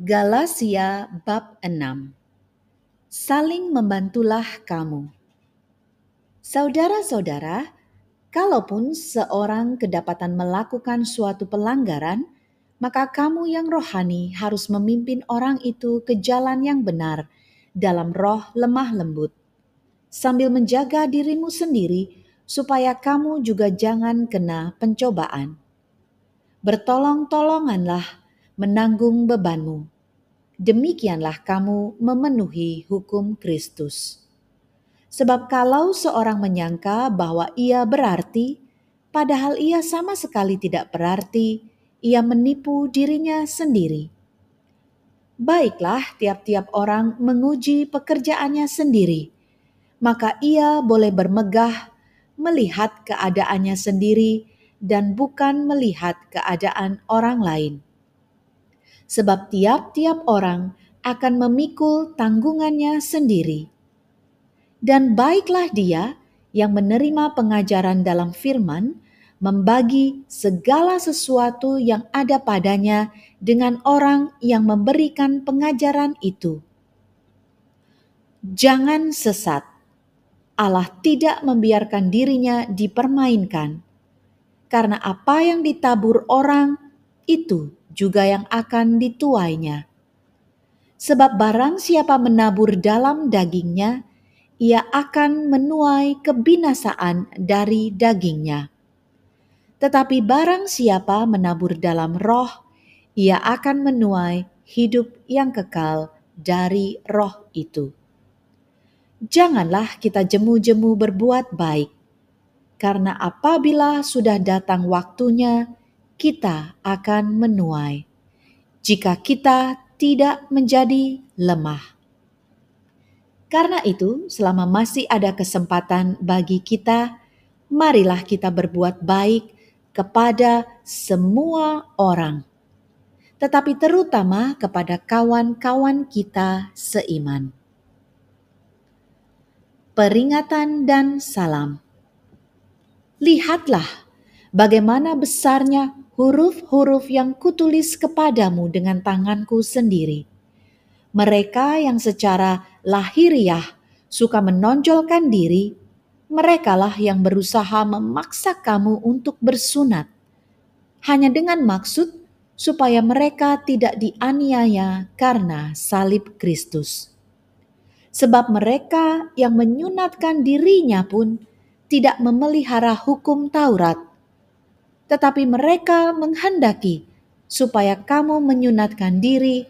Galatia bab 6 Saling membantulah kamu. Saudara-saudara, kalaupun seorang kedapatan melakukan suatu pelanggaran, maka kamu yang rohani harus memimpin orang itu ke jalan yang benar dalam roh lemah lembut, sambil menjaga dirimu sendiri supaya kamu juga jangan kena pencobaan. Bertolong-tolonganlah menanggung bebanmu. Demikianlah kamu memenuhi hukum Kristus. Sebab kalau seorang menyangka bahwa ia berarti, padahal ia sama sekali tidak berarti, ia menipu dirinya sendiri. Baiklah, tiap-tiap orang menguji pekerjaannya sendiri, maka ia boleh bermegah melihat keadaannya sendiri dan bukan melihat keadaan orang lain sebab tiap-tiap orang akan memikul tanggungannya sendiri. Dan baiklah dia yang menerima pengajaran dalam firman, membagi segala sesuatu yang ada padanya dengan orang yang memberikan pengajaran itu. Jangan sesat. Allah tidak membiarkan dirinya dipermainkan, karena apa yang ditabur orang itu juga yang akan dituainya. Sebab barang siapa menabur dalam dagingnya, ia akan menuai kebinasaan dari dagingnya. Tetapi barang siapa menabur dalam roh, ia akan menuai hidup yang kekal dari roh itu. Janganlah kita jemu-jemu berbuat baik, karena apabila sudah datang waktunya, kita akan menuai jika kita tidak menjadi lemah. Karena itu, selama masih ada kesempatan bagi kita, marilah kita berbuat baik kepada semua orang, tetapi terutama kepada kawan-kawan kita seiman. Peringatan dan salam. Lihatlah bagaimana besarnya huruf-huruf yang kutulis kepadamu dengan tanganku sendiri. Mereka yang secara lahiriah suka menonjolkan diri, merekalah yang berusaha memaksa kamu untuk bersunat, hanya dengan maksud supaya mereka tidak dianiaya karena salib Kristus. Sebab mereka yang menyunatkan dirinya pun tidak memelihara hukum Taurat, tetapi mereka menghendaki supaya kamu menyunatkan diri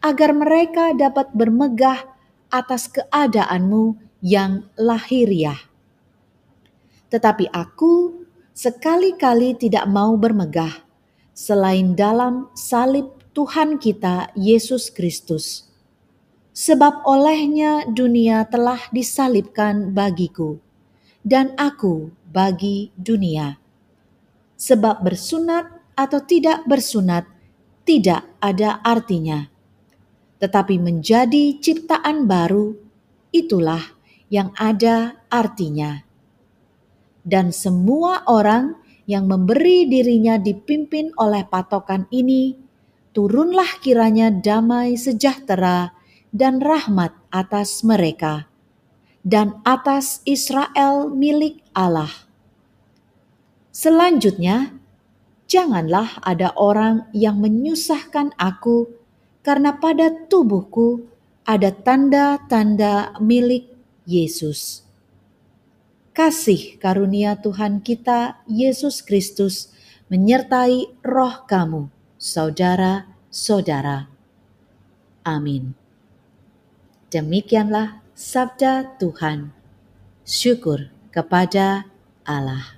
agar mereka dapat bermegah atas keadaanmu yang lahiriah. Tetapi aku sekali-kali tidak mau bermegah selain dalam salib Tuhan kita Yesus Kristus. Sebab olehnya dunia telah disalibkan bagiku, dan aku bagi dunia sebab bersunat atau tidak bersunat tidak ada artinya, tetapi menjadi ciptaan baru itulah yang ada artinya. Dan semua orang yang memberi dirinya dipimpin oleh patokan ini, turunlah kiranya damai sejahtera dan rahmat atas mereka dan atas Israel milik Allah Selanjutnya, janganlah ada orang yang menyusahkan aku, karena pada tubuhku ada tanda-tanda milik Yesus. Kasih karunia Tuhan kita, Yesus Kristus, menyertai roh kamu, saudara-saudara. Amin. Demikianlah sabda Tuhan. Syukur kepada Allah.